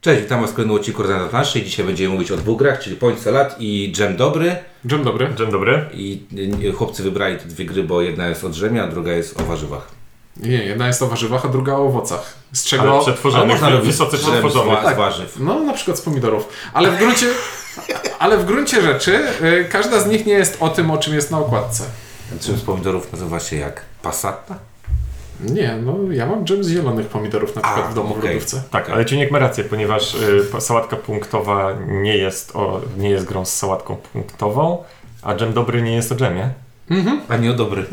Cześć, witam Was w kolejnym odcinku Rodzenia planszy dzisiaj będziemy mówić o dwóch grach, czyli Point Salad i Dżem Dobry. Dzień dobry. Dzień dobry. I y, chłopcy wybrali te dwie gry, bo jedna jest o drzemie, a druga jest o warzywach. Nie, jedna jest o warzywach, a druga o owocach. Z czego... Ale Ale przetworzonych, robić wysoce dżem przetworzonych. z, Tak. z warzyw. No, na przykład z pomidorów. Ale w gruncie, ale w gruncie rzeczy y, każda z nich nie jest o tym, o czym jest na okładce. Czym z pomidorów nazywa się jak? Passata? Nie, no ja mam dżem z zielonych pomidorów na przykład A, w domu w okej. lodówce. Tak, ale Ciuniek ma rację, ponieważ y, sałatka punktowa nie jest, o, nie jest grą z sałatką punktową, a dżem dobry nie jest o dżemie. A nie o dobry.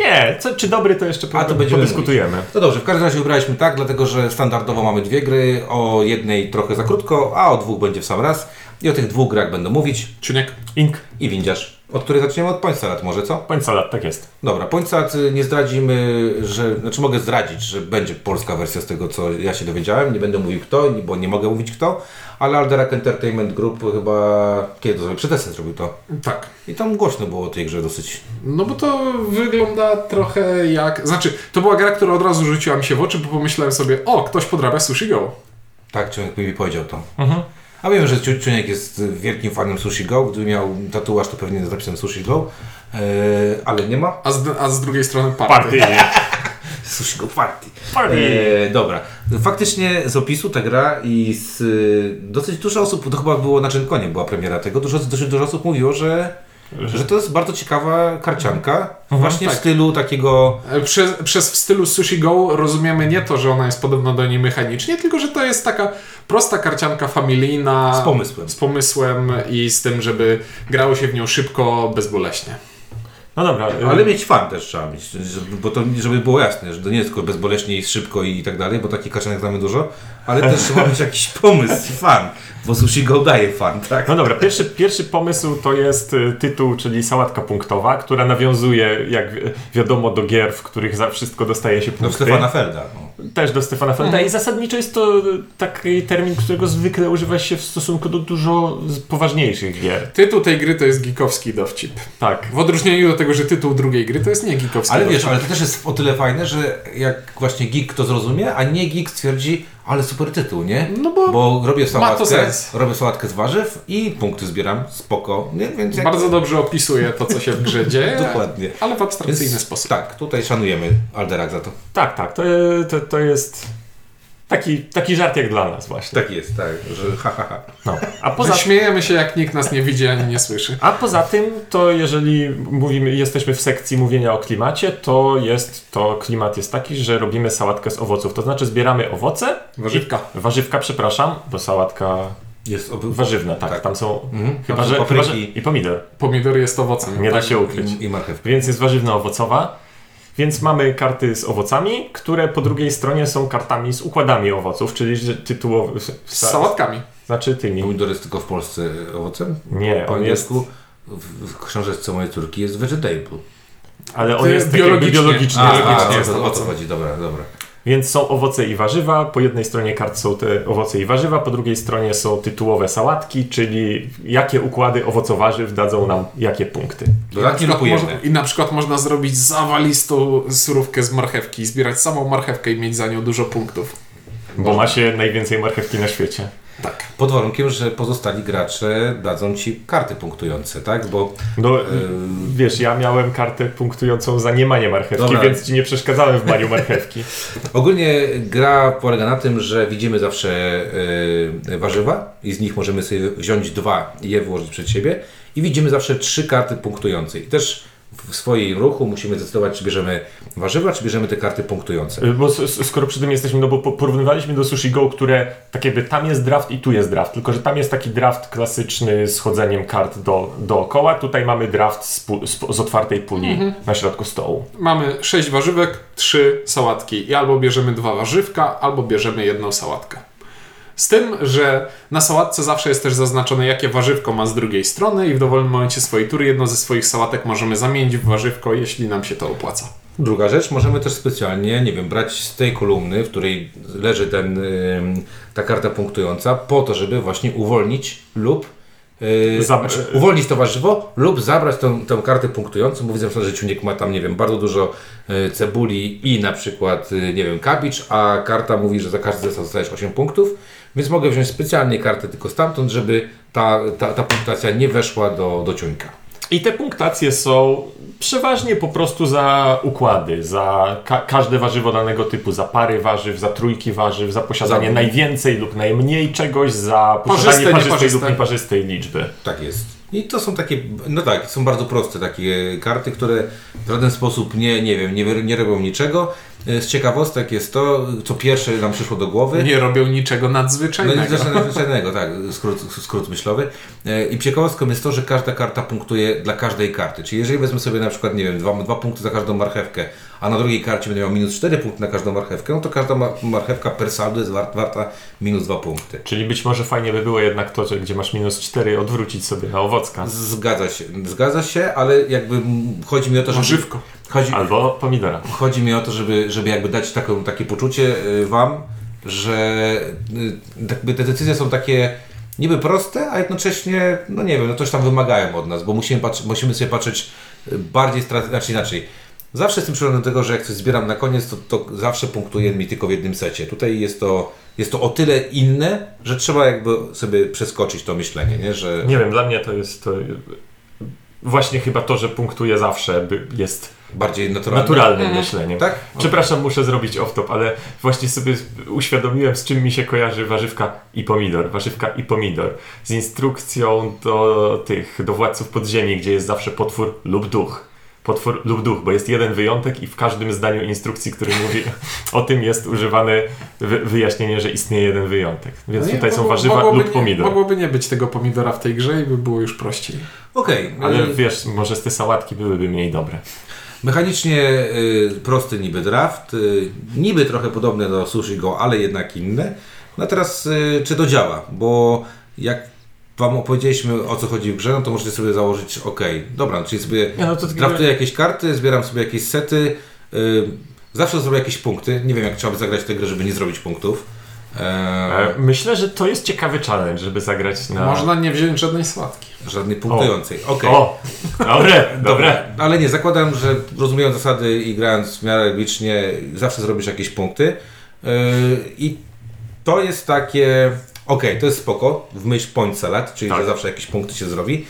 Nie, co, czy dobry to jeszcze A, to będziemy podyskutujemy. No dobrze, w każdym razie wybraliśmy tak, dlatego że standardowo mamy dwie gry, o jednej trochę za krótko, a o dwóch będzie w sam raz. I o tych dwóch grach będę mówić. Ciuniek? Ink, I windziarz. Od której zaczniemy? Od Point Salad może, co? bądź salat, tak jest. Dobra, Point Salad y, nie zdradzimy, że, znaczy mogę zdradzić, że będzie polska wersja z tego, co ja się dowiedziałem. Nie będę mówił kto, bo nie mogę mówić kto, ale Alderac Entertainment Group chyba kiedy to zrobił? Przed zrobił to. Tak. I tam głośno było o tej grze dosyć. No bo to wygląda trochę jak... Znaczy, to była gra, która od razu rzuciła mi się w oczy, bo pomyślałem sobie, o, ktoś podrabia Sushi Go. Tak, Człowiek mi powiedział to. Mhm. A wiem, że Czuniek jest wielkim fanem Sushi Go. Gdyby miał tatuaż, to pewnie z napisem Sushi Go. Eee, ale nie ma. A z, a z drugiej strony party. Party. Sushi Go Party. Party. Eee, dobra. Faktycznie z opisu ta gra i z y, dosyć dużo osób, to chyba było na Czynkonie była premiera tego, dużo, dosyć dużo osób mówiło, że, że to jest bardzo ciekawa karcianka. właśnie w tak. stylu takiego... Przez, przez w stylu Sushi Go rozumiemy nie to, że ona jest podobna do niej mechanicznie, tylko że to jest taka prosta karcianka familijna. Z pomysłem. Z pomysłem i z tym, żeby grało się w nią szybko, bezboleśnie. No dobra, y, Ale mieć fan też trzeba mieć, żeby- bo to, żeby było jasne, że to nie jest tylko bezboleśnie i szybko i tak dalej, bo takich karcianek znamy dużo, ale też trzeba mieć jakiś pomysł i fan, bo Sushi Go daje fan, tak? No dobra, pierwszy, pierwszy pomysł to jest y, tytuł, czyli sałatka punktowa, która nawiązuje, jak wi- wiadomo, do gier, w których za wszystko dostaje się punkty. Stefana Felda. No. Też do Stefana Felda i zasadniczo jest to y, taki termin, którego zwykle używa się w stosunku do dużo poważniejszych gier. Tytuł tej gry to jest geekowski dowcip. Tak. W odróżnieniu do tego, że tytuł drugiej gry to jest nie geekowski Ale dowcip. wiesz, ale to też jest o tyle fajne, że jak właśnie geek to zrozumie, a nie geek stwierdzi, ale super tytuł, nie? No bo Bo robię sałatkę, robię sałatkę z warzyw i punkty zbieram, spoko, nie? Więc jak... bardzo dobrze opisuje to, co się w grze dzieje, Dokładnie. ale w abstrakcyjny Więc sposób. Tak, tutaj szanujemy Alderac za to. Tak, tak, to, to, to jest taki, taki żart jak dla nas właśnie. Tak jest, tak, że ha, ha, ha. No. A poza, śmiejemy się, jak nikt nas nie widzi ani nie słyszy. a poza tym, to jeżeli mówimy, jesteśmy w sekcji mówienia o klimacie, to jest to klimat jest taki, że robimy sałatkę z owoców. To znaczy zbieramy owoce, Warzywka. warzywka, przepraszam, bo sałatka Jest oby... warzywna, tak, Tak. tam są Mhm. chyba, że, chyba, papryki. że i pomidor. Pomidor jest owocem. Nie da Tak. się ukryć. I, i marchewka. Więc jest warzywna owocowa. Więc mamy karty z owocami, które po drugiej stronie są kartami z układami owoców, czyli że tytułowy. Z sałatkami. Znaczy tymi. Pomidor jest tylko w Polsce owocem? Nie, Po on jest. angielsku w, w książeczce mojej córki jest vegetable. Ale on jest biologicznie. biologicznie. A, biologicznie a, jest o to, o owocem. chodzi, dobra, dobra. Więc są owoce i warzywa. Po jednej stronie kart są te owoce i warzywa, po drugiej stronie są tytułowe sałatki, czyli jakie układy owocowarzyw dadzą nam jakie punkty. I na, ujemne. można, I na przykład można zrobić zawalistą surówkę z marchewki, zbierać samą marchewkę i mieć za nią dużo punktów. Bo ma się najwięcej marchewki na świecie. Tak. Pod warunkiem, że pozostali gracze dadzą ci karty punktujące, tak? Bo No, yy, wiesz, ja miałem kartę punktującą za niemanie marchewki, Dobra. więc ci nie przeszkadzałem w maniu marchewki. ogólnie gra polega na tym, że widzimy zawsze yy, warzywa i z nich możemy sobie wziąć dwa i je włożyć przed siebie i widzimy zawsze trzy karty punktujące. I też w swoim ruchu musimy zdecydować, czy bierzemy warzywa, czy bierzemy te karty punktujące. Bo s- s- skoro przy tym jesteśmy, no bo po- porównywaliśmy do Sushi Go, które tak jakby tam jest draft i tu jest draft, tylko że tam jest taki draft klasyczny z chodzeniem kart do, dookoła, tutaj mamy draft z, z, z otwartej puli na środku stołu. Mamy sześć warzywek, trzy sałatki. I albo bierzemy dwa warzywka, albo bierzemy jedną sałatkę. Z tym, że na sałatce zawsze jest też zaznaczone, jakie warzywko ma z drugiej strony i w dowolnym momencie swojej tury jedno ze swoich sałatek możemy zamienić w warzywko, jeśli nam się to opłaca. Druga rzecz, możemy też specjalnie, nie wiem, brać z tej kolumny, w której leży ten, ta karta punktująca, po to, żeby właśnie uwolnić lub yy, Zab- znaczy, uwolnić to warzywo lub zabrać tą, tą kartę punktującą, bo widzę, że ciunek ma tam, nie wiem, bardzo dużo yy, cebuli i na przykład, yy, nie wiem, kabicz, a karta mówi, że za każdy zestaw dostajesz 8 punktów, Więc mogę wziąć specjalnie kartę tylko stamtąd, żeby ta, ta, ta punktacja nie weszła do, do ciuńka. I te punktacje są przeważnie po prostu za układy, za ka każde warzywo danego typu, za pary warzyw, za trójki warzyw, za posiadanie Za- najwięcej lub najmniej czegoś, za Parzyste, posiadanie parzystej nieparzyste. lub nieparzystej liczby. Tak jest. I to są takie, no tak, są bardzo proste takie karty, które w żaden sposób nie, nie wiem, nie, nie robią niczego. E, Z ciekawostek jest to, co pierwsze nam przyszło do głowy. Nie robią niczego No nadzwyczajnego. nic zresztą nadzwyczajnego, tak, skrót, skrót myślowy. E, I ciekawostką jest to, że każda karta punktuje dla każdej karty. Czyli jeżeli wezmę sobie na przykład, nie wiem, dwa, dwa punkty za każdą marchewkę, a na drugiej karcie będę miał minus 4 punkty na każdą marchewkę, no to każda ma- marchewka per saldo jest war- warta minus 2 punkty. Czyli być może fajnie by było jednak to, że gdzie masz minus 4, odwrócić sobie na owocka. Zgadza się, zgadza się, ale jakby chodzi mi o to, żeby... Warzywko. Chodzi, Albo pomidora. Chodzi mi o to, żeby, żeby jakby dać taką, takie poczucie y, Wam, że y, jakby te decyzje są takie niby proste, a jednocześnie, no nie wiem, no coś tam wymagają od nas, bo musimy, patrzy, musimy sobie patrzeć y, bardziej, stra- znaczy inaczej. Zawsze jestem przekonany do tego, że jak coś zbieram na koniec, to, to zawsze punktuje mi tylko w jednym secie. Tutaj jest to, jest to o tyle inne, że trzeba jakby sobie przeskoczyć to myślenie, nie? Że Nie wiem, dla mnie to jest to właśnie chyba to, że punktuje zawsze by- jest bardziej naturalne. naturalnym myśleniem. Tak? Przepraszam, muszę zrobić off-top, ale właśnie sobie uświadomiłem, z czym mi się kojarzy warzywka i pomidor. Warzywka i pomidor. Z instrukcją do tych, do władców podziemi, gdzie jest zawsze potwór lub duch. Potwór lub duch, bo jest jeden wyjątek i w każdym zdaniu instrukcji, który mówi o tym jest używane wy- wyjaśnienie, że istnieje jeden wyjątek. Więc No nie, tutaj są mogło- warzywa mogłoby lub nie- pomidor. Mogłoby nie być tego pomidora w tej grze i by było już prościej. Okej. Ale y, wiesz, może te sałatki byłyby mniej dobre. Mechanicznie y, prosty niby draft, y, niby trochę podobny do Sushi Go, ale jednak inne. No teraz y, czy to działa? Bo jak Wam opowiedzieliśmy o co chodzi w grze, no to możecie sobie założyć, ok, dobra, czyli sobie no draftuję jakieś karty, zbieram sobie jakieś sety, zawsze zrobię jakieś punkty. Nie wiem jak trzeba by zagrać tę grę, żeby nie zrobić punktów. E, E, Myślę, że to jest ciekawy challenge, żeby zagrać na... Można nie wziąć żadnej sławki. żadnej punktującej. Okej. O, dobre, dobre. Ale nie, zakładam, że rozumiejąc zasady i grając w miarę licznie, zawsze zrobisz jakieś punkty. Yy, I to jest takie. Okej, to jest spoko, w myśl point salad, czyli Tak. że zawsze jakieś punkty się zrobi.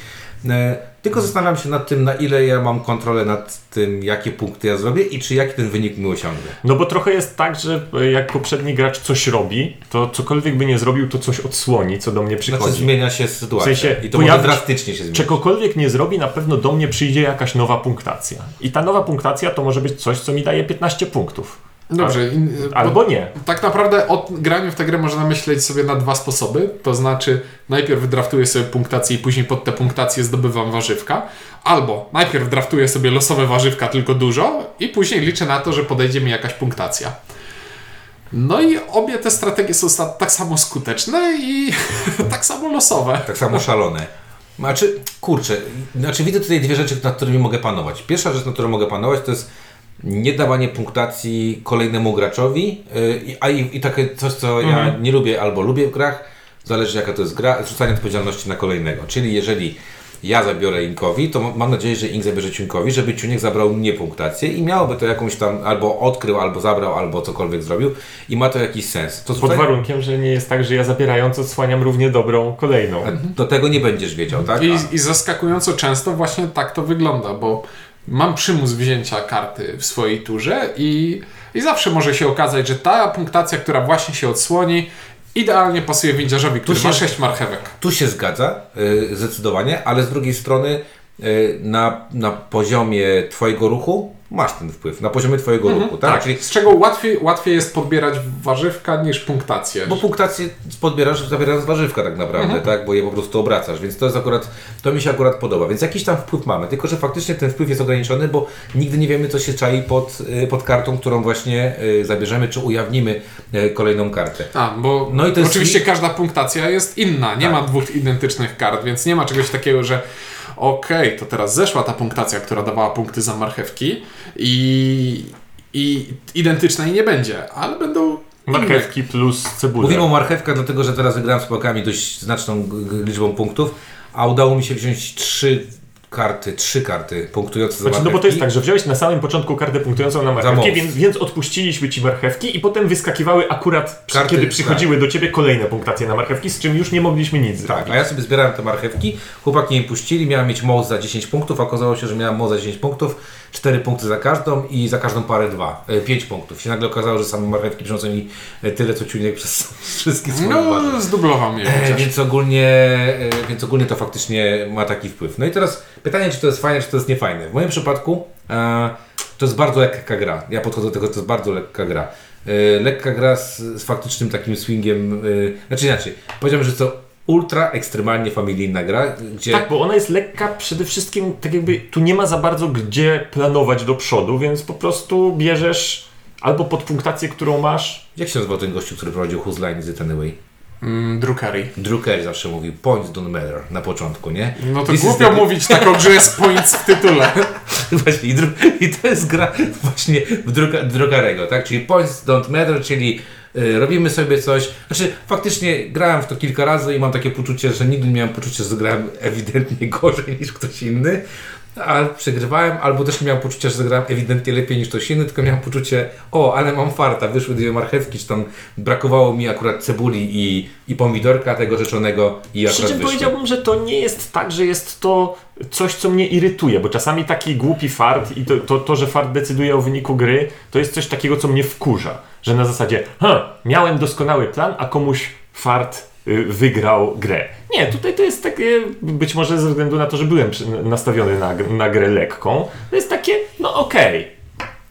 Tylko zastanawiam się nad tym, na ile ja mam kontrolę nad tym, jakie punkty ja zrobię i czy jaki ten wynik mi osiągnę. No bo trochę jest tak, że e, jak poprzedni gracz coś robi, to cokolwiek by nie zrobił, to coś odsłoni, co do mnie Znaczy przychodzi. zmienia się sytuacja W sensie i to może drastycznie się zmienić. Czegokolwiek nie zrobi, na pewno do mnie przyjdzie jakaś nowa punktacja. I ta nowa punktacja to może być coś, co mi daje 15 punktów. Dobrze. in- bo- Albo nie. Tak naprawdę o graniu w tę grę można myśleć sobie na dwa sposoby. To znaczy, najpierw draftuję sobie punktację i później pod te punktacje zdobywam warzywka. Albo najpierw draftuję sobie losowe warzywka, tylko dużo, i później liczę na to, że podejdzie mi jakaś punktacja. No i obie te strategie są tak samo skuteczne i tak samo losowe. Tak samo szalone. Znaczy, kurczę, znaczy widzę tutaj dwie rzeczy, nad którymi mogę panować. Pierwsza rzecz, nad którą mogę panować, to jest nie dawanie punktacji kolejnemu graczowi, yy, a i, i takie coś, co ja nie lubię albo lubię w grach, zależy jaka to jest gra, zrzucanie odpowiedzialności na kolejnego. Czyli jeżeli ja zabiorę Inkowi, to mam nadzieję, że Ink zabierze Ciunkowi, żeby Ciuniek zabrał mnie punktację i miałoby to jakąś tam, albo odkrył, albo zabrał, albo cokolwiek zrobił i ma to jakiś sens. To Pod tutaj- warunkiem, że nie jest tak, że ja zabierając odsłaniam równie dobrą kolejną. do tego nie będziesz wiedział, tak? I, A- I zaskakująco często właśnie tak to wygląda, bo mam przymus wzięcia karty w swojej turze i, i zawsze może się okazać, że ta punktacja, która właśnie się odsłoni, idealnie pasuje windziarzowi, który się- ma 6 marchewek. Tu się zgadza, y, zdecydowanie, ale z drugiej strony y, na, na poziomie Twojego ruchu masz ten wpływ, na poziomie Twojego ruchu, tak? Tak, Czyli, z czego łatwiej, łatwiej jest podbierać warzywka niż punktację. bo punktację podbierasz zabierając warzywka tak naprawdę, tak? Bo je po prostu obracasz, więc to jest akurat, to mi się akurat podoba, więc jakiś tam wpływ mamy, tylko że faktycznie ten wpływ jest ograniczony, bo nigdy nie wiemy, co się czai pod, y, pod kartą, którą właśnie y, zabierzemy, czy ujawnimy y, kolejną kartę. A, bo No i to jest- oczywiście każda punktacja jest inna. Nie Tak. ma dwóch identycznych kart, więc nie ma czegoś takiego, że okej, to teraz zeszła ta punktacja, która dawała punkty za marchewki i, i identyczna i nie będzie, ale będą inne. Marchewki plus cebulę. Mówimy o marchewkach, dlatego że teraz wygrałem z pałkami dość znaczną liczbą punktów, a udało mi się wziąć trzy karty, trzy karty punktujące za Znaczy, no bo to marchewki. jest tak, że wziąłeś na samym początku kartę punktującą na marchewki, więc, więc odpuściliśmy ci marchewki i potem wyskakiwały akurat, Karty, kiedy przychodziły do ciebie kolejne punktacje na marchewki, z czym już nie mogliśmy nic Tak, a ja sobie zbierałem te marchewki, chłopaki mi puścili, miałem mieć most za 10 punktów, a okazało się, że miałem most za 10 punktów, 4 punkty za każdą i za każdą parę 2, 5 punktów. I nagle okazało, że same marchewki przyniosą mi e, tyle, co ciunek przez wszystkie swoje. No, zdublował mnie. E. Więc ogólnie, e, więc ogólnie to faktycznie ma taki wpływ. No i teraz pytanie, czy to jest fajne, czy to jest niefajne. W moim przypadku e, to jest bardzo lekka gra. Ja podchodzę do tego, to jest bardzo lekka gra. E, lekka gra z, z faktycznym takim swingiem, e, znaczy inaczej, powiedziałbym, że to ultra ekstremalnie familijna gra, gdzie... Tak, bo ona jest lekka przede wszystkim, tak jakby tu nie ma za bardzo gdzie planować do przodu, więc po prostu bierzesz albo pod punktację, którą masz. Jak się nazywał ten gościu, który prowadził Whose Line Is It Anyway? Mm, Carey zawsze mówił, points don't matter na początku, nie? No to This is głupio the- mówić taką grze z points w tytule. Właśnie, i, dru- i to jest gra właśnie w druga, Drugarego, tak? Czyli points don't matter, czyli robimy sobie coś. Znaczy, faktycznie grałem w to kilka razy i mam takie poczucie, że nigdy nie miałem poczucia, że grałem ewidentnie gorzej niż ktoś inny. A przegrywałem, albo też nie miałem poczucia, że zagrałem ewidentnie lepiej niż ktoś inny, tylko miałem poczucie, o, ale mam farta, wyszły dwie marchewki, czy tam brakowało mi akurat cebuli i, i pomidorka tego rzeczonego i Przy czym wyszło. powiedziałbym, że to nie jest tak, że jest to coś, co mnie irytuje, bo czasami taki głupi fart i to, to, to że fart decyduje o wyniku gry, to jest coś takiego, co mnie wkurza. Że na zasadzie, ha, miałem doskonały plan, a komuś fart y, wygrał grę. Nie, tutaj to jest takie, być może ze względu na to, że byłem nastawiony na, na grę lekką, to jest takie, no okej,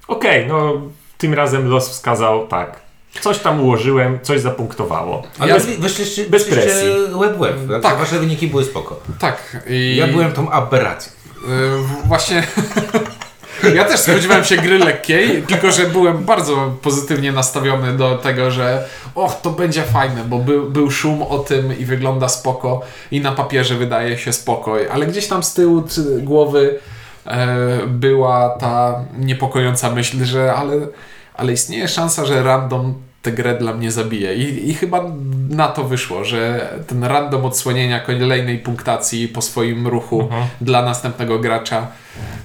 okej, no tym razem los wskazał tak. Coś tam ułożyłem, coś zapunktowało. Ale Ja- wy- wyszliście, bez presji. web-web, tak? Tak. Wasze wyniki były spoko. Tak. I Ja byłem tą aberracją. y, właśnie... Ja też spodziewałem się gry lekkiej, tylko że byłem bardzo pozytywnie nastawiony do tego, że och, to będzie fajne, bo był, był szum o tym i wygląda spoko i na papierze wydaje się spokoj, ale gdzieś tam z tyłu ty- głowy e, była ta niepokojąca myśl, że ale, ale istnieje szansa, że random tę grę dla mnie zabije. I, I chyba na to wyszło, że ten random odsłonienia kolejnej punktacji po swoim ruchu dla następnego gracza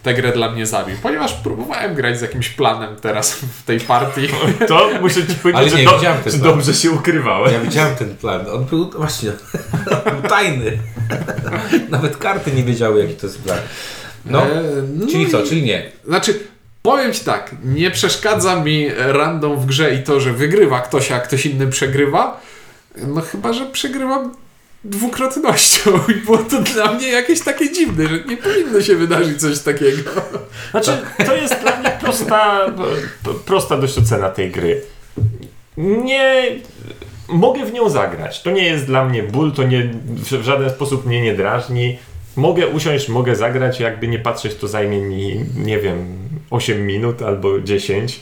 tę grę dla mnie zabił. Ponieważ próbowałem grać z jakimś planem teraz w tej partii. To muszę ci powiedzieć, Ale że, do, że plan. dobrze się ukrywałem. Ja widziałem ten plan. On był właśnie on był tajny. Nawet karty nie wiedziały, jaki to jest plan. No, E, no czyli co, czyli nie. Znaczy, powiem Ci tak, nie przeszkadza mi random w grze i to, że wygrywa ktoś, a ktoś inny przegrywa. No chyba, że przegrywam dwukrotnością i było to dla mnie jakieś takie dziwne, że nie powinno się wydarzyć coś takiego. Znaczy, to jest dla mnie prosta, p- prosta dość ocena tej gry. Nie... Mogę w nią zagrać. To nie jest dla mnie ból, to nie, w żaden sposób mnie nie drażni. Mogę usiąść, mogę zagrać, jakby nie patrzeć, to zajmie mi, nie wiem, 8 minut albo 10.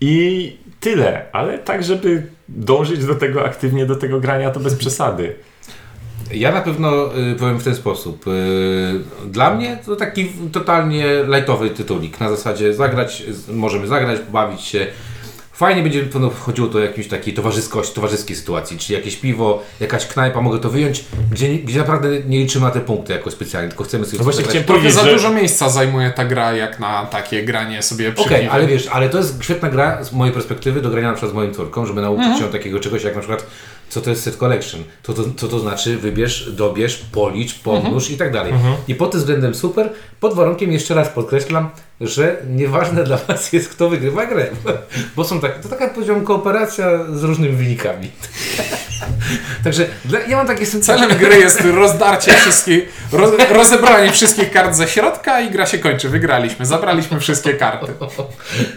I tyle. Ale tak, żeby dążyć do tego aktywnie, do tego grania, to bez przesady. Ja na pewno y, powiem w ten sposób. Y, dla mnie to taki totalnie lightowy tytulik. Na zasadzie zagrać, możemy zagrać, pobawić się. Fajnie będzie pewno chodziło to o jakąś takiej towarzyskość, towarzyskiej sytuacji, czyli jakieś piwo, jakaś knajpa, mogę to wyjąć, gdzie, gdzie naprawdę nie liczymy na te punkty jako specjalnie, tylko chcemy sobie No właśnie chciałem Trochę powiedzieć, za że... dużo miejsca zajmuje ta gra, jak na takie granie sobie przy Okej, piwie. ale wiesz, ale to jest świetna gra z mojej perspektywy do grania na przykład z moją córką, żeby nauczyć Mhm. się takiego czegoś jak na przykład co to jest set collection, co to, co to znaczy wybierz, dobierz, policz, pomnóż Mhm. i tak dalej. I pod tym względem super, pod warunkiem jeszcze raz podkreślam, że nieważne dla Was jest kto wygrywa grę, bo są tak, to taka powiedziałbym kooperacja z różnymi wynikami. Także dla, ja mam takie Celem gry jest rozdarcie wszystkich, roz, rozebranie wszystkich kart ze środka i gra się kończy. Wygraliśmy, zabraliśmy wszystkie karty.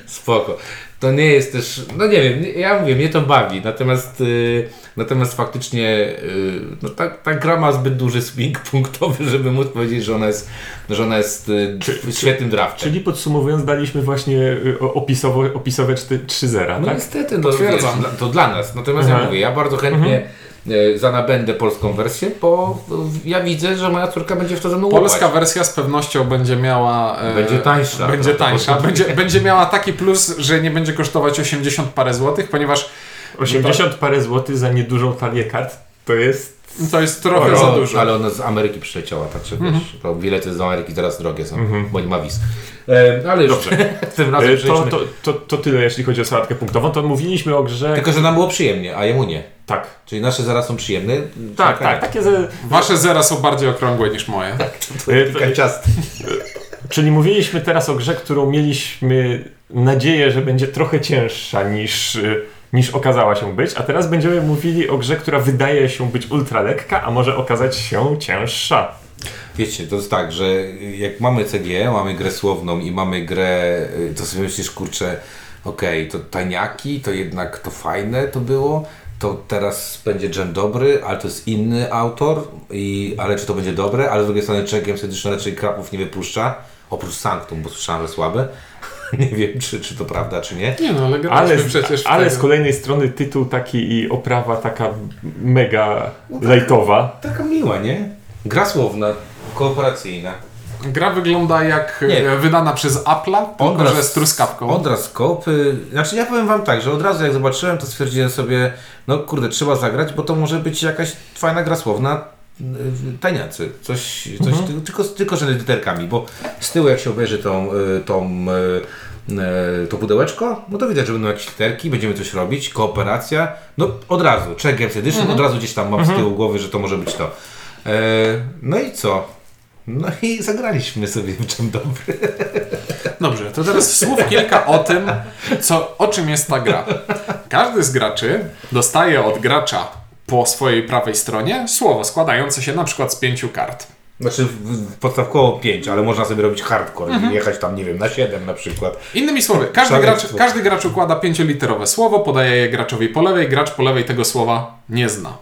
Spoko. To nie jest też, no nie wiem, ja mówię, mnie to bawi, natomiast, y, natomiast faktycznie y, no ta, ta gra ma zbyt duży swing punktowy, żeby móc powiedzieć, że ona jest, że ona jest y, świetnym draftem. Czyli podsumowując, daliśmy właśnie y, opisowo, opisowe 3-0, No tak? niestety, no, wiesz, to dla nas. Natomiast ja Aha. mówię, ja bardzo chętnie y, zanabędę polską wersję, bo ja widzę, że moja córka będzie w to ze mną Polska łapać. wersja z pewnością będzie miała. e, Będzie tańsza. Będzie tańsza. Będzie, będzie miała taki plus, że nie będzie kosztować 80 parę złotych, ponieważ 80 parę złotych za niedużą talię kart. To jest... To jest trochę za dużo. ale ona z Ameryki przyleciała, także wiesz, to bilety z Ameryki teraz drogie są, bo nie ma wiz. E, ale już Dobrze. tym razem E, To, to, to, to tyle, jeśli chodzi o sałatkę punktową. To mówiliśmy o grze... Tylko, że nam było przyjemnie, a jemu nie. Tak. Czyli nasze zaraz są przyjemne. Tak, tak. Takie ze... Wasze zera są bardziej okrągłe niż moje. E, to- ciast. Czyli mówiliśmy teraz o grze, którą mieliśmy nadzieję, że będzie trochę cięższa niż, y, niż okazała się być, a teraz będziemy mówili o grze, która wydaje się być ultra lekka, a może okazać się cięższa. Wiecie, to jest tak, że jak mamy CG, mamy grę słowną i mamy grę, y, to sobie myślisz, kurczę, okej, to tajniaki, to jednak to fajne to było, to teraz będzie dżem dobry, ale to jest inny autor, i, ale czy to będzie dobre, ale z drugiej strony Games Edition raczej krapów nie wypuszcza, oprócz Sanctum, bo słyszałem, że słabe. nie wiem, czy, czy to prawda, czy nie. Nie no, ale Ale, przecież w ale z kolejnej strony tytuł taki i oprawa taka mega lightowa. Taka miła, nie? Gra słowna, kooperacyjna. Gra wygląda jak Nie. e, wydana przez Apple'a, tylko że z truskawką. Odraz y, Znaczy ja powiem wam tak, że od razu jak zobaczyłem, to stwierdziłem sobie, no kurde, trzeba zagrać, bo to może być jakaś fajna gra słowna. Y, Tajniacy. Coś, coś ty- tylko, tylko, że literkami, bo z tyłu jak się obejrzy tą, y, tą y, y, to pudełeczko, no to widać, że będą jakieś literki, będziemy coś robić, kooperacja, no od razu, Czech Games Edition, od razu gdzieś tam mam z tyłu głowy, że to może być to. E, no i co? No i zagraliśmy sobie w czym dobry. Dobrze, to teraz słów kilka o tym, co, o czym jest ta gra. Każdy z graczy dostaje od gracza po swojej prawej stronie słowo składające się na przykład z pięciu kart. Znaczy podstawkowo 5, ale można sobie robić hardcore i jechać tam, nie wiem, na 7 na przykład. Innymi słowy, każdy gracz, każdy gracz układa pięcioliterowe słowo, podaje je graczowi po lewej, gracz po lewej tego słowa nie zna.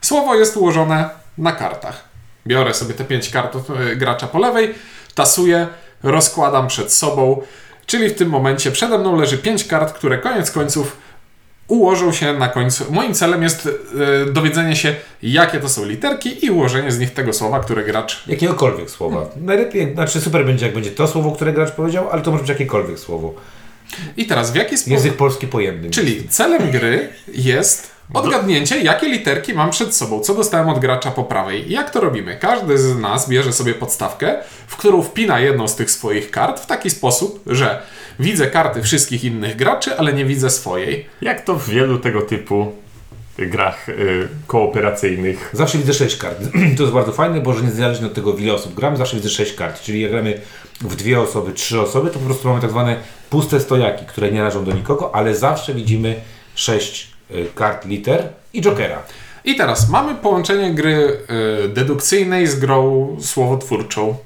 Słowo jest ułożone na kartach. Biorę sobie te pięć kart od e, gracza po lewej, tasuję, rozkładam przed sobą, czyli w tym momencie przede mną leży pięć kart, które koniec końców ułożą się na końcu. Moim celem jest e, dowiedzenie się, jakie to są literki i ułożenie z nich tego słowa, które gracz Jakiegokolwiek słowa. Najlepiej, znaczy super będzie jak będzie to słowo, które gracz powiedział, ale to może być jakiekolwiek słowo. I teraz w jaki sposób... Język polski pojemny. Czyli celem gry jest odgadnięcie, jakie literki mam przed sobą, co dostałem od gracza po prawej. I Jak to robimy? Każdy z nas bierze sobie podstawkę, w którą wpina jedną z tych swoich kart w taki sposób, że widzę karty wszystkich innych graczy, ale nie widzę swojej. Jak to w wielu tego typu grach y, kooperacyjnych. Zawsze widzę 6 kart. to jest bardzo fajne, bo że niezależnie od tego, w ile osób gramy, zawsze widzę 6 kart. Czyli jak gramy w dwie osoby, trzy osoby, to po prostu mamy tak zwane puste stojaki, które nie należą do nikogo, ale zawsze widzimy 6 kart liter i jokera. I teraz mamy połączenie gry y, dedukcyjnej z grą słowotwórczą.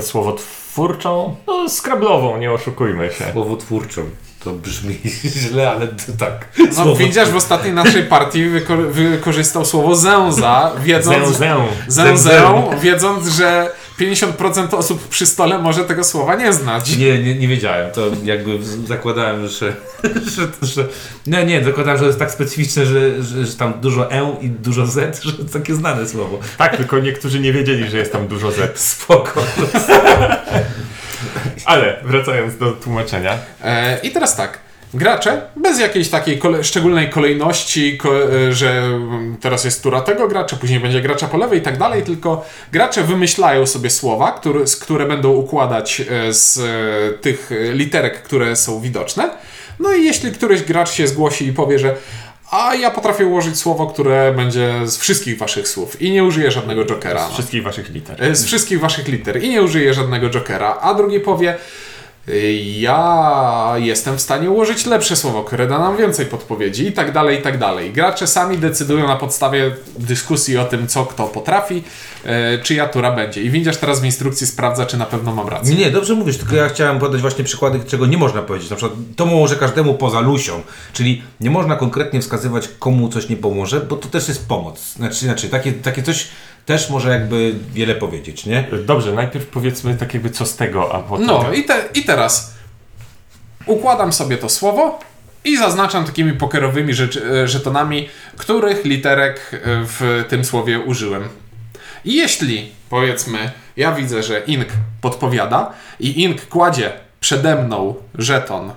Słowotwórczą, no skrablową, nie oszukujmy się. Słowotwórczą. To brzmi źle, ale to tak. No, widzisz, w ostatniej naszej partii wyko- wykorzystał słowo zęza, wiedząc, Zę, zę. zęzę, wiedząc, że 50% osób przy stole może tego słowa nie znać. Nie, nie, nie wiedziałem. To jakby zakładałem, że, że, że. Nie, nie, zakładałem, że jest tak specyficzne, że, że, że tam dużo E i dużo Z, że to takie znane słowo. Tak, tylko niektórzy nie wiedzieli, że jest tam dużo Z. Spoko. Ale wracając do tłumaczenia. E, I teraz tak. Gracze, bez jakiejś takiej kole- szczególnej kolejności, ko- e, że mm, teraz jest tura tego gracza, później będzie gracza po lewej i tak dalej, tylko gracze wymyślają sobie słowa, które, z, które będą układać e, z e, tych literek, które są widoczne. No i jeśli któryś gracz się zgłosi i powie, że a ja potrafię ułożyć słowo, które będzie z wszystkich waszych słów i nie użyję żadnego jokera. Z wszystkich waszych liter. E, Z wszystkich waszych liter i nie użyję żadnego jokera, a drugi powie ja jestem w stanie ułożyć lepsze słowo, które da nam więcej podpowiedzi i tak dalej, i tak dalej. Gracze sami decydują na podstawie dyskusji o tym, co kto potrafi, e, czyja tura będzie. I widzisz teraz w instrukcji sprawdza, czy na pewno mam rację. Nie, dobrze mówisz, tylko ja chciałem podać właśnie przykłady, czego nie można powiedzieć. Na przykład to pomoże każdemu poza Lusią. Czyli nie można konkretnie wskazywać, komu coś nie pomoże, bo to też jest pomoc. Znaczy, znaczy takie, takie coś też może jakby wiele powiedzieć, nie? Dobrze, najpierw powiedzmy tak jakby co z tego, a potem... No i, te, i teraz układam sobie to słowo i zaznaczam takimi pokerowymi rzecz, e, żetonami, których literek e, w tym słowie użyłem. I jeśli, powiedzmy, ja widzę, że ink podpowiada i ink kładzie przede mną żeton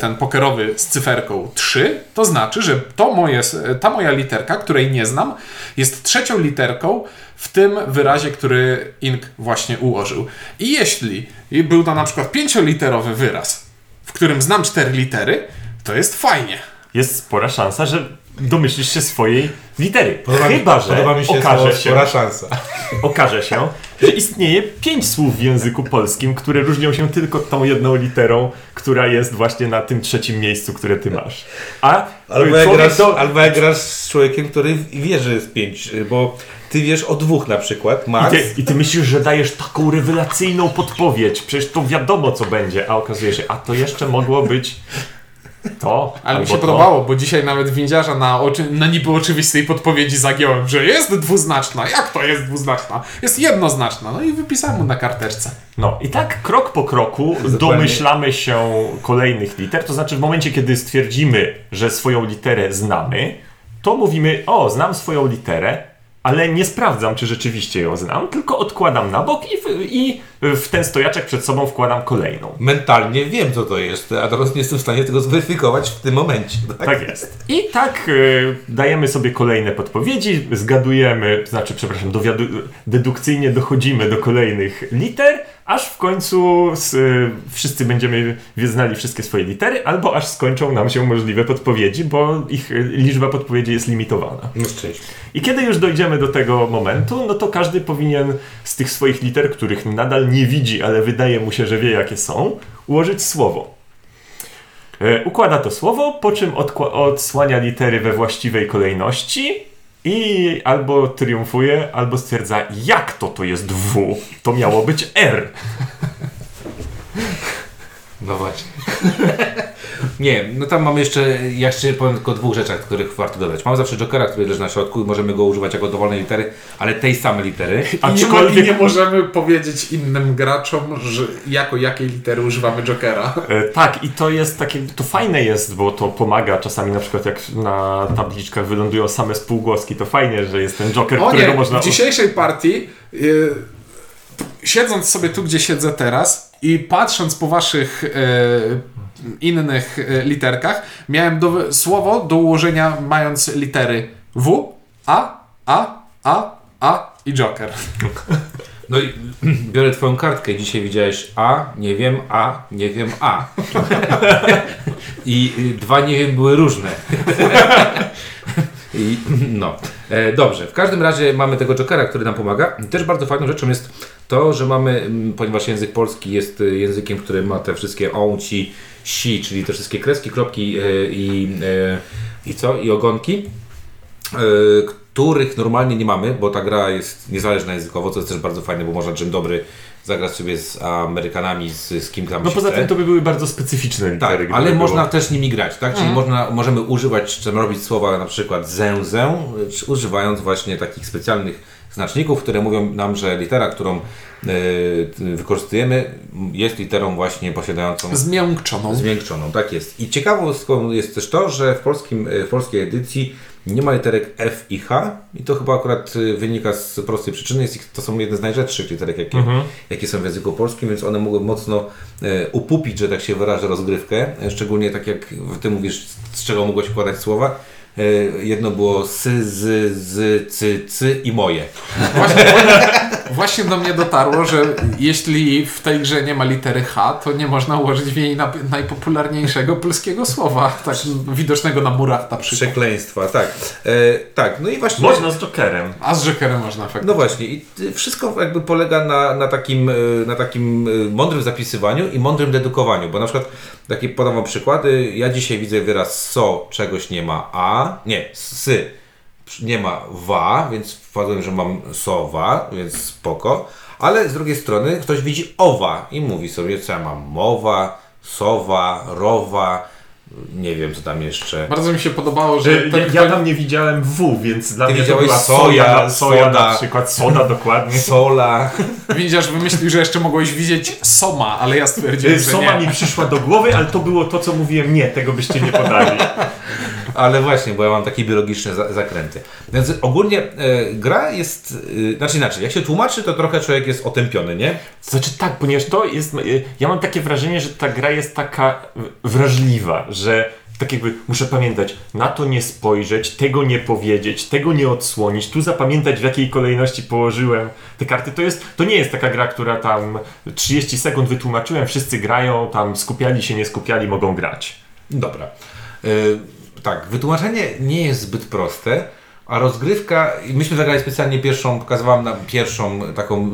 ten pokerowy z cyferką 3, to znaczy, że to moje, ta moja literka, której nie znam, jest trzecią literką w tym wyrazie, który Ink właśnie ułożył. I jeśli był to na przykład pięcioliterowy wyraz, w którym znam cztery litery, to jest fajnie. Jest spora szansa, że domyślisz się swojej litery. Podoba mi- Chyba, że podoba mi się okaże się, spora szansa. okaże się, że istnieje pięć słów w języku polskim, które różnią się tylko tą jedną literą, która jest właśnie na tym trzecim miejscu, które ty masz. A Albo jak, grasz, do- albo jak grasz z człowiekiem, który wie, że jest pięć, bo ty wiesz o dwóch na przykład, I Max. ty, I ty myślisz, że dajesz taką rewelacyjną podpowiedź, przecież to wiadomo co będzie, a okazuje się, a to jeszcze mogło być to. Ale mi się to. podobało, bo dzisiaj nawet windziarza na, oczy, na niby oczywistej podpowiedzi zagiąłem, że jest dwuznaczna. Jak to jest dwuznaczna? Jest jednoznaczna. No i wypisałem mu na karteczce. No i tak krok po kroku domyślamy się kolejnych liter, to znaczy w momencie, kiedy stwierdzimy, że swoją literę znamy, to mówimy, o, znam swoją literę, ale nie sprawdzam, czy rzeczywiście ją znam, tylko odkładam na bok i w, i w ten stojaczek przed sobą wkładam kolejną. Mentalnie wiem, co to jest, a teraz nie jestem w stanie tego zweryfikować w tym momencie. Tak? Tak jest. I tak y, dajemy sobie kolejne podpowiedzi, zgadujemy, znaczy, przepraszam, dowiadu- dedukcyjnie dochodzimy do kolejnych liter, aż w końcu s, y, wszyscy będziemy znali wszystkie swoje litery, albo aż skończą nam się możliwe podpowiedzi, bo ich y, liczba podpowiedzi jest limitowana. No. I kiedy już dojdziemy do tego momentu, no to każdy powinien z tych swoich liter, których nadal nie widzi, ale wydaje mu się, że wie jakie są, ułożyć słowo. E, Układa to słowo, po czym odsłania litery we właściwej kolejności i albo triumfuje, albo stwierdza, jak to to jest W, to miało być R. No właśnie. Nie, no tam mamy jeszcze, ja jeszcze powiem tylko o dwóch rzeczach, których warto dodać. Mamy zawsze Jokera, który leży na środku i możemy go używać jako dowolnej litery, ale tej samej litery. I nie, Aczkolwiek- I nie możemy powiedzieć innym graczom, że jako jakiej litery używamy Jokera. E, Tak, i to jest takie, to fajne jest, bo to pomaga czasami na przykład jak na tabliczkach wylądują same spółgłoski, to fajnie, że jest ten Joker, O którego nie, można... w dzisiejszej partii, y, siedząc sobie tu, gdzie siedzę teraz i patrząc po waszych y, innych y, literkach, miałem do, słowo do ułożenia mając litery W, A, A, A, A i Joker. No i biorę twoją kartkę dzisiaj widziałeś A, nie wiem, A, nie wiem, A. I y, dwa nie wiem były różne. I no, e, dobrze. W każdym razie mamy tego Jokera, który nam pomaga. Też bardzo fajną rzeczą jest to, że mamy, mm, ponieważ język polski jest y, językiem, który ma te wszystkie on, ci, si, czyli te wszystkie kreski, kropki e, i, e, i co? I ogonki. których normalnie nie mamy, bo ta gra jest niezależna językowo, co jest też bardzo fajne, bo można dzień dobry zagrać sobie z Amerykanami, z, z kim tam No się poza chce. tym to by były bardzo specyficzne litery. Tak, ale było. można też nimi grać, tak? Czyli można, możemy używać, czy robić słowa na przykład zęzę, czy używając właśnie takich specjalnych znaczników, które mówią nam, że litera, którą e, wykorzystujemy, jest literą właśnie posiadającą Zmiękczoną. Zmiękczoną, tak jest. I ciekawostką jest też to, że w, polskim, w polskiej edycji nie ma literek F i H i to chyba akurat y, wynika z prostej przyczyny. Jest to są jedne z najrzadszych literek, jakie, jakie są w języku polskim, więc one mogły mocno e, upupić, że tak się wyrażę, rozgrywkę. E, Szczególnie tak jak Ty mówisz, z czego mogłeś układać słowa. E, jedno było sy, z, z, cy, cy i moje. Właśnie, właśnie do mnie dotarło, że jeśli w tej grze nie ma litery H, to nie można ułożyć w niej na, najpopularniejszego polskiego słowa, tak widocznego na murach na przykład. Przekleństwa, tak. E, tak, no i właśnie... Można z Jokerem. A z Jokerem można faktycznie. No właśnie, i wszystko jakby polega na, na, takim, y, na takim y, mądrym zapisywaniu i mądrym dedukowaniu, bo na przykład takie podam wam przykłady, ja dzisiaj widzę wyraz so, czegoś nie ma a, nie, sy, nie ma wa, więc wpadłem, że mam sowa, więc spoko, ale z drugiej strony ktoś widzi owa i mówi sobie, co ja mam, mowa, sowa, rowa, nie wiem co tam jeszcze. Bardzo mi się podobało, że Że ten, ja, ja tam nie widziałem W, więc dla Ty mnie to była soja, soja, soja na przykład, soda dokładnie. Sola. widzisz, wymyślił, że jeszcze mogłeś widzieć Soma, ale ja stwierdziłem, że Soma nie. mi przyszła do głowy, ale to było to, co mówiłem, nie, tego byście nie podali. Ale właśnie, bo ja mam takie biologiczne za zakręty. Więc ogólnie e, gra jest, e, znaczy inaczej, jak się tłumaczy, to trochę człowiek jest otępiony, nie? Znaczy tak, ponieważ to jest. y, Ja mam takie wrażenie, że ta gra jest taka wrażliwa, że tak jakby muszę pamiętać, na to nie spojrzeć, tego nie powiedzieć, tego nie odsłonić, tu zapamiętać w jakiej kolejności położyłem te karty. To jest, to nie jest taka gra, która tam 30 sekund wytłumaczyłem, wszyscy grają, tam skupiali się, nie skupiali, mogą grać. Dobra. Y, tak, wytłumaczenie nie jest zbyt proste, a rozgrywka, myśmy zagrali specjalnie pierwszą, pokazywałam nam pierwszą taką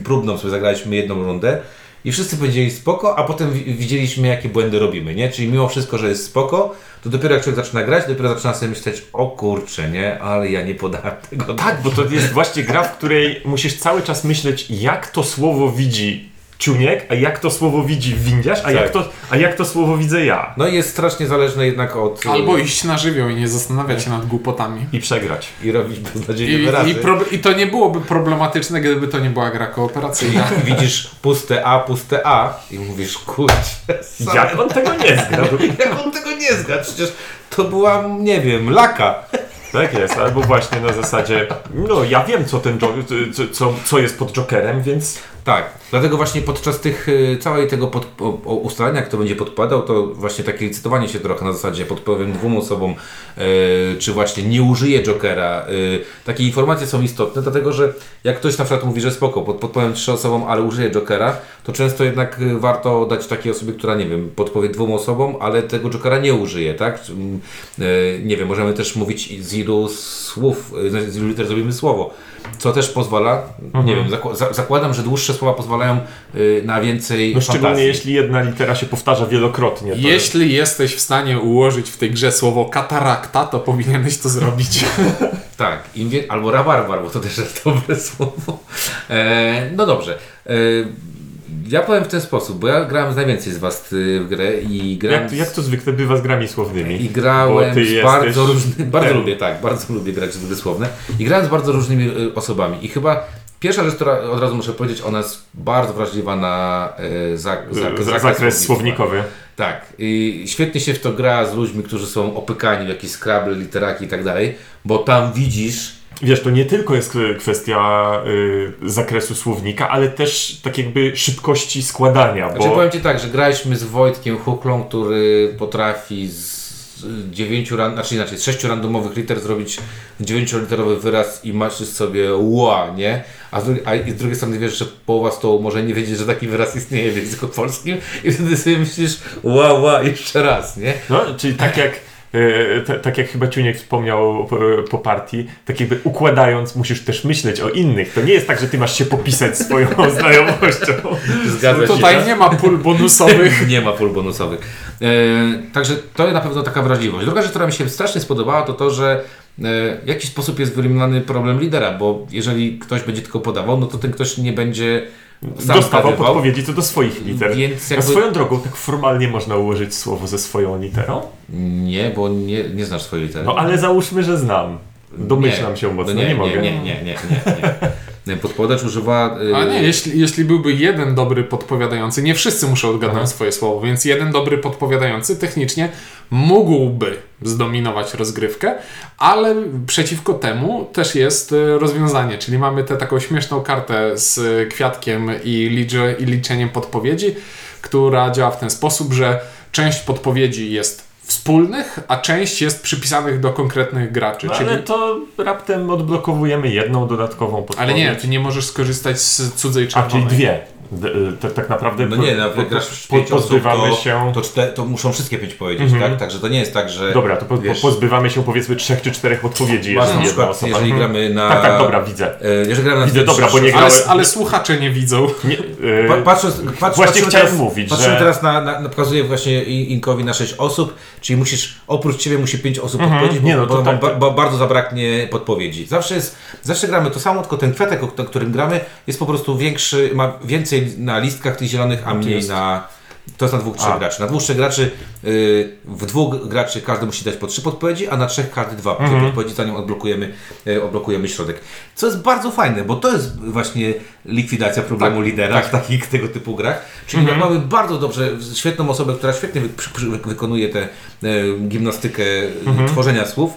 y, próbną, sobie zagraliśmy jedną rundę i wszyscy powiedzieli spoko, a potem wi- widzieliśmy jakie błędy robimy, nie? Czyli mimo wszystko, że jest spoko, to dopiero jak człowiek zaczyna grać, dopiero zaczyna sobie myśleć, o kurczę, nie? Ale ja nie podałem tego. Tak, bo to jest właśnie gra, w której musisz cały czas myśleć, jak to słowo widzi Ciuniek, a jak to słowo widzi windiarz, a, jak, Tak. to, a jak to słowo widzę ja. No i jest strasznie zależne jednak od... Albo iść na żywioł i nie zastanawiać się nad głupotami. I przegrać. I robić beznadziejne I, wyrazy. i, prob- I to nie byłoby problematyczne, gdyby to nie była gra kooperacyjna. Widzisz puste A, puste A i mówisz, kurczę, Jak on tego nie zgrał? Jak on tego nie zgadł? Przecież to była, nie wiem, laka. Tak jest, albo właśnie na zasadzie, no ja wiem co ten co, co jest pod Jokerem, więc Tak, dlatego właśnie podczas tych y, całej tego pod, o, o ustalenia, kto będzie podpadał, to właśnie takie licytowanie się trochę na zasadzie podpowiem dwóm osobom, y, czy właśnie nie użyję Jokera. Y, takie informacje są istotne, dlatego że jak ktoś na przykład mówi, że spoko, pod, podpowiem trzy osobom, ale użyję Jokera, to często jednak y, warto dać takiej osobie, która nie wiem, podpowie dwóm osobom, ale tego Jokera nie użyje, tak? Czy, mm, y, nie wiem, możemy też mówić z ilu słów, y, z ilu liter zrobimy słowo. Co też pozwala, nie wiem, zakła- za- zakładam, że dłuższe słowa pozwalają y, na więcej no szczególnie fantazji. jeśli jedna litera się powtarza wielokrotnie. Jeśli jesteś w stanie ułożyć w tej grze słowo katarakta, to powinieneś to zrobić. Tak, albo rabarbar, bo to też jest dobre słowo. E, no dobrze. E, ja powiem w ten sposób, bo ja grałem z najwięcej z Was y, w grę i grałem jak, jak to zwykle bywa z grami słownymi? I grałem z bardzo różnymi, bardzo lubię, tak, bardzo lubię grać w gry słowne. I grałem z bardzo różnymi y, osobami. I chyba pierwsza rzecz, która od razu muszę powiedzieć, ona jest bardzo wrażliwa na y, za, za, Z- zakres słownikowy. Tak. I świetnie się w to gra z ludźmi, którzy są opykani w jakieś Scrabble, literaki i tak dalej, bo tam widzisz Wiesz, to nie tylko jest kwestia y, zakresu słownika, ale też tak jakby szybkości składania, Znaczy bo powiem Ci tak, że graliśmy z Wojtkiem Huklą, który potrafi z dziewięciu, znaczy inaczej, z sześciu randomowych liter zrobić dziewięcioliterowy wyraz i masz sobie ła, nie? A z, drugiej, a z drugiej strony wiesz, że połowa stołu może nie wiedzieć, że taki wyraz istnieje w języku polskim i wtedy sobie myślisz ła, ła, jeszcze raz, nie? No, czyli tak jak, e, t- tak jak chyba Ciuniek wspomniał po, po partii, tak jakby układając musisz też myśleć o innych. To nie jest tak, że ty masz się popisać swoją znajomością. Zgadza się. Tutaj nie ma pól bonusowych. Nie ma pól bonusowych. E, także to na pewno taka wrażliwość. Druga rzecz, która mi się strasznie spodobała, to to, że e, w jakiś sposób jest wyeliminowany problem lidera, bo jeżeli ktoś będzie tylko podawał, no to ten ktoś nie będzie sam Dostawał zgadywał. podpowiedzi co do swoich liter. Więc A jakby... swoją drogą, tak formalnie można ułożyć słowo ze swoją literą? Nie, bo nie, nie znasz swojej litery. No ale załóżmy, że znam. Domyślam się mocno, no nie, nie, mogę. Nie, nie, nie, nie, nie, nie. Podpowiadacz używa... y, A nie, jeśli, jeśli byłby jeden dobry podpowiadający, nie wszyscy muszą odgadnąć Aha. swoje słowo, więc jeden dobry podpowiadający technicznie mógłby zdominować rozgrywkę, ale przeciwko temu też jest e, rozwiązanie, czyli mamy tę taką śmieszną kartę z e, kwiatkiem i, liczy, i liczeniem podpowiedzi, która działa w ten sposób, że część podpowiedzi jest wspólnych, a część jest przypisanych do konkretnych graczy. No, czyli... ale to raptem odblokowujemy jedną dodatkową podpowiedź. ale nie, ty nie możesz skorzystać z cudzej A, czerwonej. czyli dwie. Tak, tak naprawdę No nie, no, po, grasz po, w po, pięć osób, pozbywamy to, się... to, czte, to muszą wszystkie pięć powiedzieć, Mhm. tak? Także to nie jest tak, że... Dobra, to po, wiesz, pozbywamy się powiedzmy trzech czy czterech podpowiedzi, Masz jeżeli na przykład, osoba. jeżeli Mhm. gramy na... Tak, tak, dobra, widzę. E, Jeżeli gramy na Widzę, dobra, bo nie grałem- Ale, ale słuchacze nie widzą. Nie, y, patrząc, patrz, Właśnie chciałem teraz, mówić, patrzymy że- teraz na, na, na pokazuję właśnie Inkowi na 6 osób, czyli musisz, oprócz Ciebie musi 5 osób Mhm, podpowiedzieć, bo, nie no, to bo, tak, bo, tak. bo bardzo zabraknie podpowiedzi. Zawsze jest, zawsze gramy to samo, tylko ten kwiatek, o którym gramy, jest po prostu większy, ma więcej na listkach tych zielonych, a mniej jest. na, To jest na dwóch, trzech A. graczy. Na dwóch, trzech graczy, y, w dwóch graczy każdy musi dać po trzy podpowiedzi, a na trzech każdy dwa Mhm. podpowiedzi, zanim odblokujemy, y, odblokujemy środek. Co jest bardzo fajne, bo to jest właśnie likwidacja problemu Tak, lidera w takich tego typu grach. Czyli jak mamy bardzo dobrze, świetną osobę, która świetnie wy, wykonuje tę y, gimnastykę y, Mhm. tworzenia słów,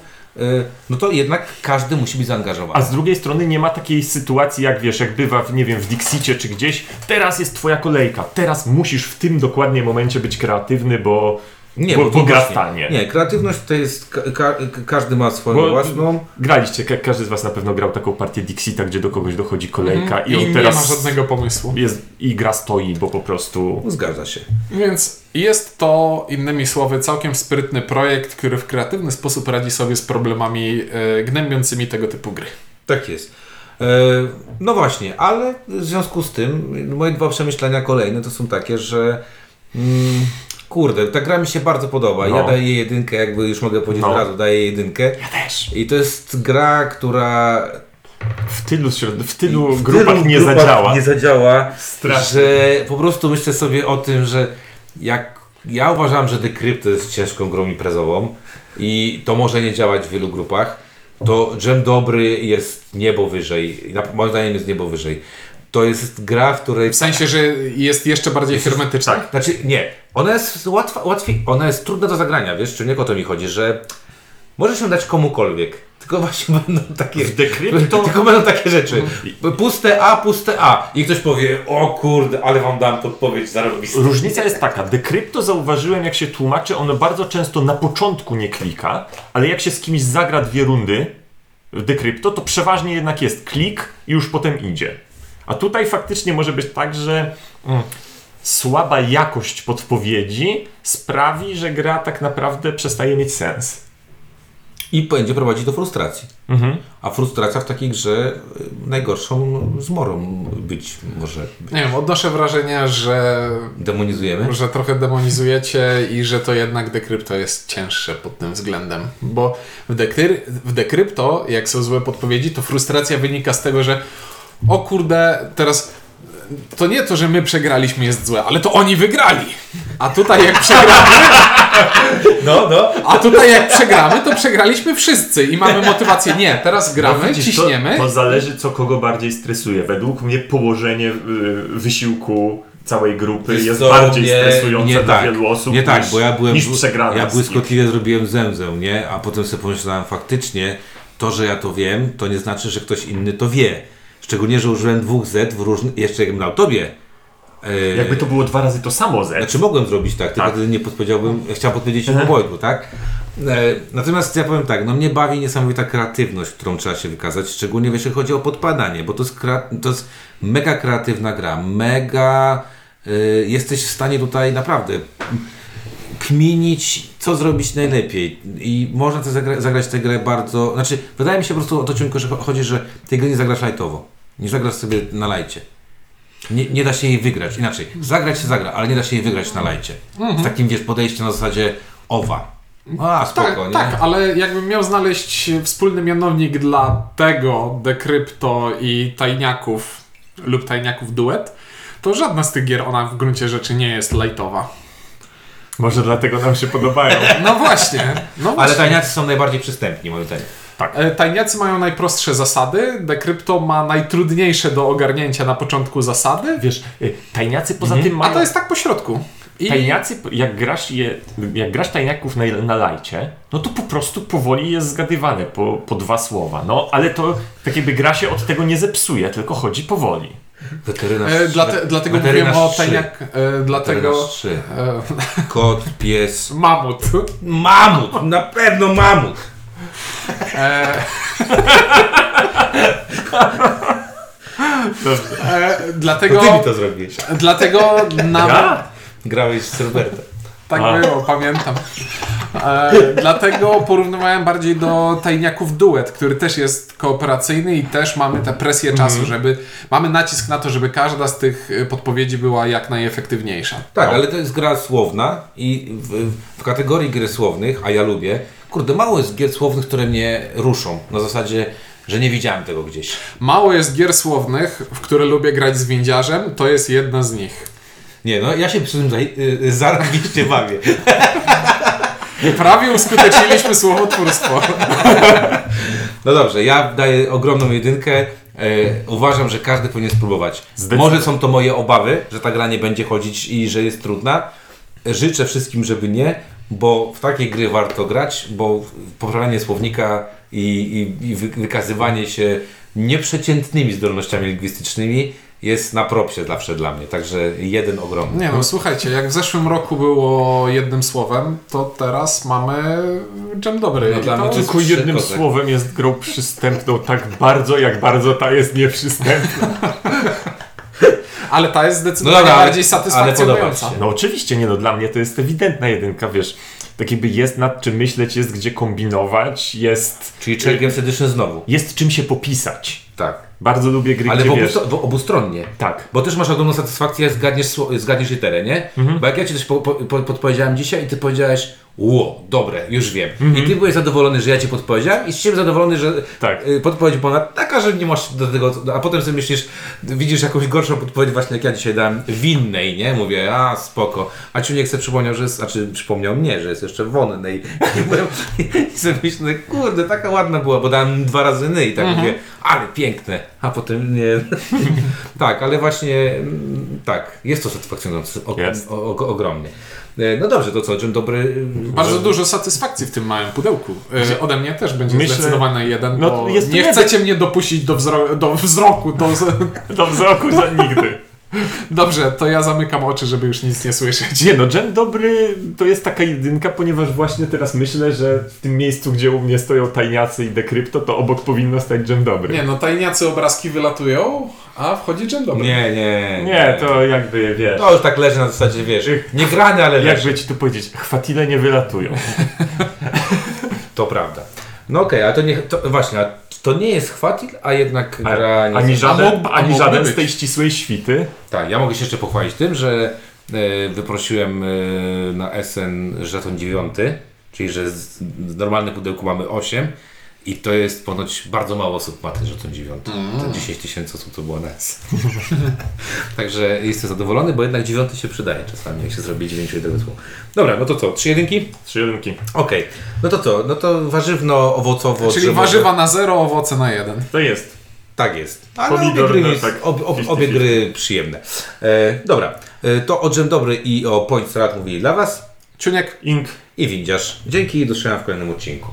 no to jednak każdy musi być zaangażowany. A z drugiej strony nie ma takiej sytuacji, jak wiesz, jak bywa, w, nie wiem, w Dixicie czy gdzieś, teraz jest twoja kolejka, teraz musisz w tym dokładnie momencie być kreatywny, bo, Nie, bo, bo, stanie. Nie, kreatywność to jest, ka, ka, każdy ma swoją Bo- własną. Graliście, ka- każdy z was na pewno grał taką partię Dixita, gdzie do kogoś dochodzi kolejka i on I teraz nie ma żadnego pomysłu. jest i gra stoi, bo po prostu... Zgadza się. Więc jest to, innymi słowy, całkiem sprytny projekt, który w kreatywny sposób radzi sobie z problemami e, gnębiącymi tego typu gry. Tak jest. E, no właśnie, ale w związku z tym moje dwa przemyślenia kolejne to są takie, że mm, kurde, ta gra mi się bardzo podoba. No. Ja daję jej jedynkę, jakby już mogę powiedzieć No. od razu, daję jej jedynkę. Ja też. I to jest gra, która W tylu, środ- w tylu w grupach tylu nie grupach zadziała. Nie zadziała. Strasznie. Że po prostu myślę sobie o tym, że jak ja uważam, że Decrypt jest ciężką grą imprezową i to może nie działać w wielu grupach, to Dżem Dobry jest niebo wyżej. Moim zdaniem jest niebo wyżej. To jest gra, w której W sensie, że jest jeszcze bardziej hermetyczna. tak. znaczy, nie. Ona jest łatwa, łatwiej, ona jest trudna do zagrania, wiesz, czy nie o to mi chodzi, że możesz ją dać komukolwiek. Tylko właśnie będą takie. W Decrypto- Tylko będą takie rzeczy. Puste A, puste A. I ktoś powie, o kurde, ale wam dam podpowiedź zarobistą. Różnica jest taka, Decrypto zauważyłem jak się tłumaczy, ono bardzo często na początku nie klika, ale jak się z kimś zagra dwie rundy w Decrypto, to przeważnie jednak jest klik i już potem idzie. A tutaj faktycznie może być tak, że mm, słaba jakość podpowiedzi sprawi, że gra tak naprawdę przestaje mieć sens. I będzie prowadzić do frustracji. Mhm. A frustracja w takiej grze y, najgorszą zmorą być może. Nie wiem, odnoszę wrażenie, że, Demonizujemy. że trochę demonizujecie i że to jednak Decrypto jest cięższe pod tym względem. Bo w, Dekry, w Decrypto, jak są złe podpowiedzi, to frustracja wynika z tego, że o kurde, teraz to nie to, że my przegraliśmy jest złe, ale to oni wygrali. A tutaj jak przegramy, No, no. a tutaj jak przegramy, to przegraliśmy wszyscy i mamy motywację. Nie, teraz gramy, No widzisz, ciśniemy. To, to zależy, co kogo bardziej stresuje. Według mnie położenie y, wysiłku całej grupy Wiesz jest co, bardziej nie- stresujące nie dla tak. wielu osób Nie niż, tak, bo ja byłem. niż przegrana. Ja błyskotliwie zrobiłem zemzę, nie? A potem sobie pomyślałem, faktycznie to, że ja to wiem, to nie znaczy, że ktoś inny to wie. Szczególnie, że użyłem dwóch Z w różnych. Jeszcze jakbym dał tobie. e, Jakby to było dwa razy to samo Z. Znaczy mogłem zrobić tak, tylko Tak. nie podpowiedziałbym, ja chciałem podpowiedzieć Mhm. obojgu, tak? E, Natomiast ja powiem tak, no mnie bawi niesamowita kreatywność, którą trzeba się wykazać, szczególnie jeśli chodzi o podpadanie, bo to jest, to jest mega kreatywna gra, mega y, jesteś w stanie tutaj naprawdę kminić, co zrobić najlepiej i można zagra- zagrać tę grę bardzo, znaczy wydaje mi się po prostu o to ciągle, że chodzi, że tej gry nie zagrasz lajtowo, nie zagrasz sobie na lajcie. Nie, nie da się jej wygrać. Inaczej, zagrać się zagra, ale nie da się jej wygrać na lajcie. Z takim, wiesz, podejściem na zasadzie owa. A, spoko, Tak, nie? tak, ale jakbym miał znaleźć wspólny mianownik dla tego Decrypto i Tajniaków lub Tajniaków duet, to żadna z tych gier ona w gruncie rzeczy nie jest lightowa. Może dlatego nam się podobają. No właśnie, no Ale właśnie. tajniacy są najbardziej przystępni, moim zdaniem. E, Tajniacy mają najprostsze zasady, Decrypto ma najtrudniejsze do ogarnięcia na początku zasady, Wiesz, y, tajniacy poza Mhm. tym a mają... to jest tak po środku. I Tajniacy, jak grasz, je, jak grasz tajniaków na, na lajcie, no to po prostu powoli jest zgadywane po, po dwa słowa. No, ale to tak jakby gra się od tego nie zepsuje, tylko chodzi powoli. Weterynarz e, dlate, dlatego Weterynarz mówiłem o tajniak... E, dlatego... E, Kot, pies. mamut. Mamut! Na pewno mamut! E, e, To dlatego... ty mi to zrobiłeś. Dlatego nam... Ja? Grałeś z Robertem. Tak A. było, pamiętam. E, dlatego porównywałem bardziej do tajniaków duet, który też jest kooperacyjny i też mamy tę presję czasu, żeby mamy nacisk na to, żeby każda z tych y, podpowiedzi była jak najefektywniejsza. Tak, No. ale to jest gra słowna i w, w kategorii gry słownych, a ja lubię, kurde, mało jest gier słownych, które mnie ruszą. Na zasadzie, że nie widziałem tego gdzieś. Mało jest gier słownych, w które lubię grać z windziarzem, to jest jedna z nich. Nie, no ja się przy tym zaj- y, zarobiście bawię. Prawie uskuteczniliśmy słowotwórstwo. No dobrze, ja daję ogromną jedynkę. E, uważam, że każdy powinien spróbować. Zdecydowanie. Może są to moje obawy, że ta gra nie będzie chodzić i że jest trudna. Życzę wszystkim, żeby nie, bo w takie gry warto grać, bo poprawianie słownika i, i, i wy- wykazywanie się nieprzeciętnymi zdolnościami lingwistycznymi jest na propsie zawsze dla mnie. Także jeden ogromny. Nie no, słuchajcie, jak w zeszłym roku było jednym słowem, to teraz mamy dżem dobry. No dla mnie Tylko jednym słowem jest grą przystępną tak bardzo, jak bardzo ta jest nieprzystępna. Ale ta jest No zdecydowanie dobra, ale- bardziej satysfakcjonująca. No oczywiście, nie no, dla mnie to jest ewidentna jedynka, wiesz. Tak jakby jest nad czym myśleć, jest gdzie kombinować, jest... Czyli Champions Edition znowu. Jest czym się popisać. Tak. Bardzo lubię gry, Ale gdzie w wiesz... obustro- w obustronnie. Tak. Bo też masz ogromną satysfakcję, jak zgadniesz, zgadniesz literę, nie? Mhm. Bo jak ja ci coś po, po, podpowiedziałem dzisiaj i ty powiedziałeś, ło, dobre, już wiem. Mhm. I ty byłeś zadowolony, że ja ci podpowiedziałem i z ciebie zadowolony, że Tak. y, podpowiedź była taka, że nie masz do tego, a potem sobie myślisz, widzisz jakąś gorszą podpowiedź właśnie jak ja dzisiaj dałem, winnej, nie? Mówię, a spoko. A Ciuniek sobie przypomniał, że jest, znaczy przypomniał mnie, że jest jeszcze wonnej. I, sobie myślę, kurde, taka ładna była, bo dałem dwa razy ny i tak Mhm. mówię, ale piękne. A potem nie. tak, ale właśnie mm, tak, jest to satysfakcjonujące o, Jest. o, o, ogromnie. E, No dobrze, to co, czym dobry... Bardzo dużo satysfakcji w tym małym pudełku. E, ode mnie też będzie Myślę- zdecydowanie jeden, No, bo jest to nie jeden. chcecie mnie dopuścić do, wzro- do wzroku. Do. Do wzroku za nigdy. Dobrze, to ja zamykam oczy, żeby już nic nie słyszeć. Nie no, Gen dobry to jest taka jedynka, ponieważ właśnie teraz myślę, że w tym miejscu, gdzie u mnie stoją tajniacy i dekrypto, to obok powinno stać Gen dobry. Nie no, tajniacy obrazki wylatują, a wchodzi dżem dobry. Nie, nie. Nie, to jakby wiesz. To już tak leży na zasadzie, wiesz, nie grany, ale leży. Jakby ci tu powiedzieć, chwatile nie wylatują. To prawda. No okej, ale to nie, to właśnie, a to nie jest chwatil, a jednak gra nie Ani jest- żaden, A mógł- a ani żaden z tej ścisłej świty. Tak, ja mogę się jeszcze pochwalić tym, że e, wyprosiłem e, na SN żeton 9, czyli że z, z normalne pudełku mamy 8 i to jest ponoć bardzo mało osób ma ten żeton 9. To 10 tysięcy osób to było na SN. Także jestem zadowolony, bo jednak 9 się przydaje czasami, jak się zrobi 9 jednego Dobra, no to co, trzy jedynki? Trzy jedynki. Okej, no to co, no to warzywno, owocowo, Czyli drzewowe. warzywa na zero, owoce na jeden. To jest. Tak jest. Ale Pomidor, obie gry, no jest, tak, ob, ob, 50-50. obie gry przyjemne. E, dobra, e, to o Dżem Dobry i o Point Strat mówili dla Was Ciuniek, Ink. i Windziarz. Dzięki i do zobaczenia w kolejnym odcinku.